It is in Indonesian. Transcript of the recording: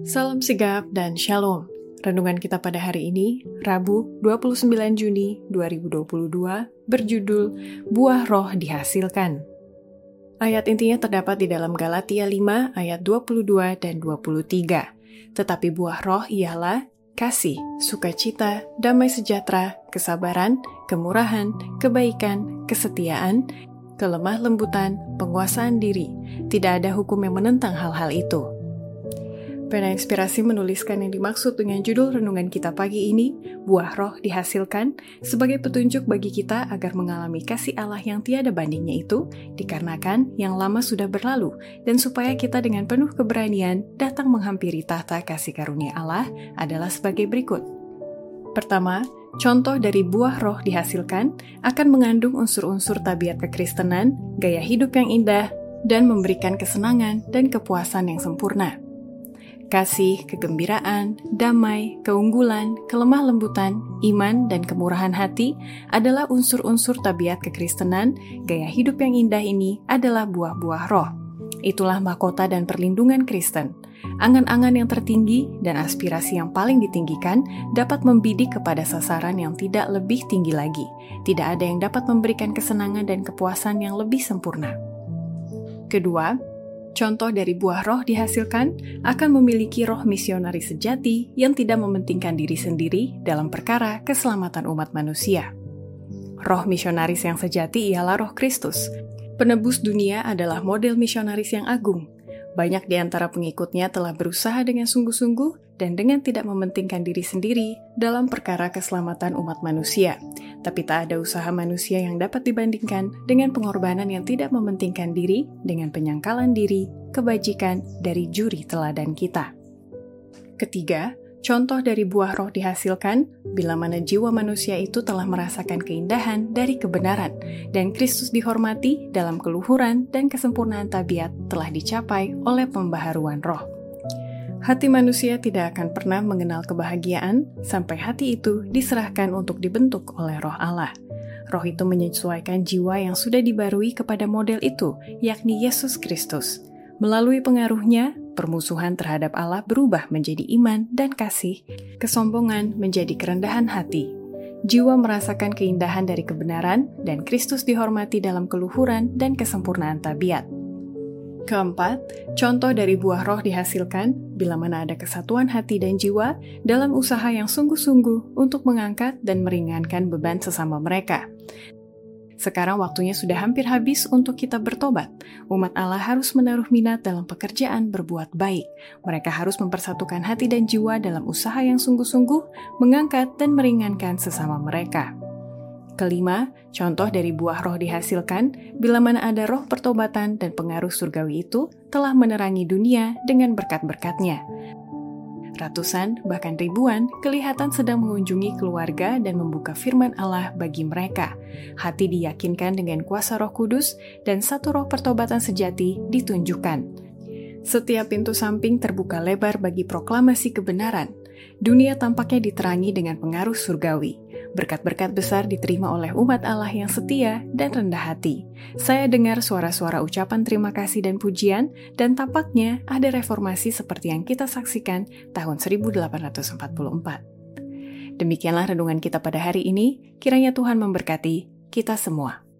Salam sigap dan shalom. Renungan kita pada hari ini, Rabu 29 Juni 2022, berjudul Buah Roh Dihasilkan. Ayat intinya terdapat di dalam Galatia 5 ayat 22 dan 23. Tetapi buah roh ialah kasih, sukacita, damai sejahtera, kesabaran, kemurahan, kebaikan, kesetiaan, kelemah lembutan, penguasaan diri. Tidak ada hukum yang menentang hal-hal itu. Pena Inspirasi menuliskan yang dimaksud dengan judul renungan kita pagi ini, Buah Roh Dihasilkan, sebagai petunjuk bagi kita agar mengalami kasih Allah yang tiada bandingnya itu, dikarenakan yang lama sudah berlalu, dan supaya kita dengan penuh keberanian datang menghampiri tahta kasih karunia Allah adalah sebagai berikut. Pertama, contoh dari buah roh dihasilkan akan mengandung unsur-unsur tabiat kekristenan, gaya hidup yang indah, dan memberikan kesenangan dan kepuasan yang sempurna kasih, kegembiraan, damai, keunggulan, kelemah lembutan, iman, dan kemurahan hati adalah unsur-unsur tabiat kekristenan. Gaya hidup yang indah ini adalah buah-buah roh. Itulah mahkota dan perlindungan Kristen. Angan-angan yang tertinggi dan aspirasi yang paling ditinggikan dapat membidik kepada sasaran yang tidak lebih tinggi lagi. Tidak ada yang dapat memberikan kesenangan dan kepuasan yang lebih sempurna. Kedua, Contoh dari buah roh dihasilkan akan memiliki roh misionari sejati yang tidak mementingkan diri sendiri dalam perkara keselamatan umat manusia. Roh misionaris yang sejati ialah roh Kristus. Penebus dunia adalah model misionaris yang agung. Banyak di antara pengikutnya telah berusaha dengan sungguh-sungguh dan dengan tidak mementingkan diri sendiri dalam perkara keselamatan umat manusia. Tapi tak ada usaha manusia yang dapat dibandingkan dengan pengorbanan yang tidak mementingkan diri dengan penyangkalan diri, kebajikan dari juri teladan kita. Ketiga, contoh dari buah roh dihasilkan bila mana jiwa manusia itu telah merasakan keindahan dari kebenaran dan Kristus dihormati dalam keluhuran dan kesempurnaan tabiat telah dicapai oleh pembaharuan roh. Hati manusia tidak akan pernah mengenal kebahagiaan sampai hati itu diserahkan untuk dibentuk oleh roh Allah. Roh itu menyesuaikan jiwa yang sudah dibarui kepada model itu, yakni Yesus Kristus. Melalui pengaruhnya, permusuhan terhadap Allah berubah menjadi iman dan kasih, kesombongan menjadi kerendahan hati. Jiwa merasakan keindahan dari kebenaran, dan Kristus dihormati dalam keluhuran dan kesempurnaan tabiat. Keempat, contoh dari buah roh dihasilkan bila mana ada kesatuan hati dan jiwa dalam usaha yang sungguh-sungguh untuk mengangkat dan meringankan beban sesama mereka. Sekarang waktunya sudah hampir habis untuk kita bertobat. Umat Allah harus menaruh minat dalam pekerjaan berbuat baik. Mereka harus mempersatukan hati dan jiwa dalam usaha yang sungguh-sungguh, mengangkat dan meringankan sesama mereka. Kelima, contoh dari buah roh dihasilkan bila mana ada roh pertobatan dan pengaruh surgawi itu telah menerangi dunia dengan berkat-berkatnya. Ratusan, bahkan ribuan, kelihatan sedang mengunjungi keluarga dan membuka firman Allah bagi mereka. Hati diyakinkan dengan kuasa roh kudus dan satu roh pertobatan sejati ditunjukkan. Setiap pintu samping terbuka lebar bagi proklamasi kebenaran. Dunia tampaknya diterangi dengan pengaruh surgawi. Berkat-berkat besar diterima oleh umat Allah yang setia dan rendah hati. Saya dengar suara-suara ucapan terima kasih dan pujian, dan tampaknya ada reformasi seperti yang kita saksikan tahun 1844. Demikianlah renungan kita pada hari ini. Kiranya Tuhan memberkati kita semua.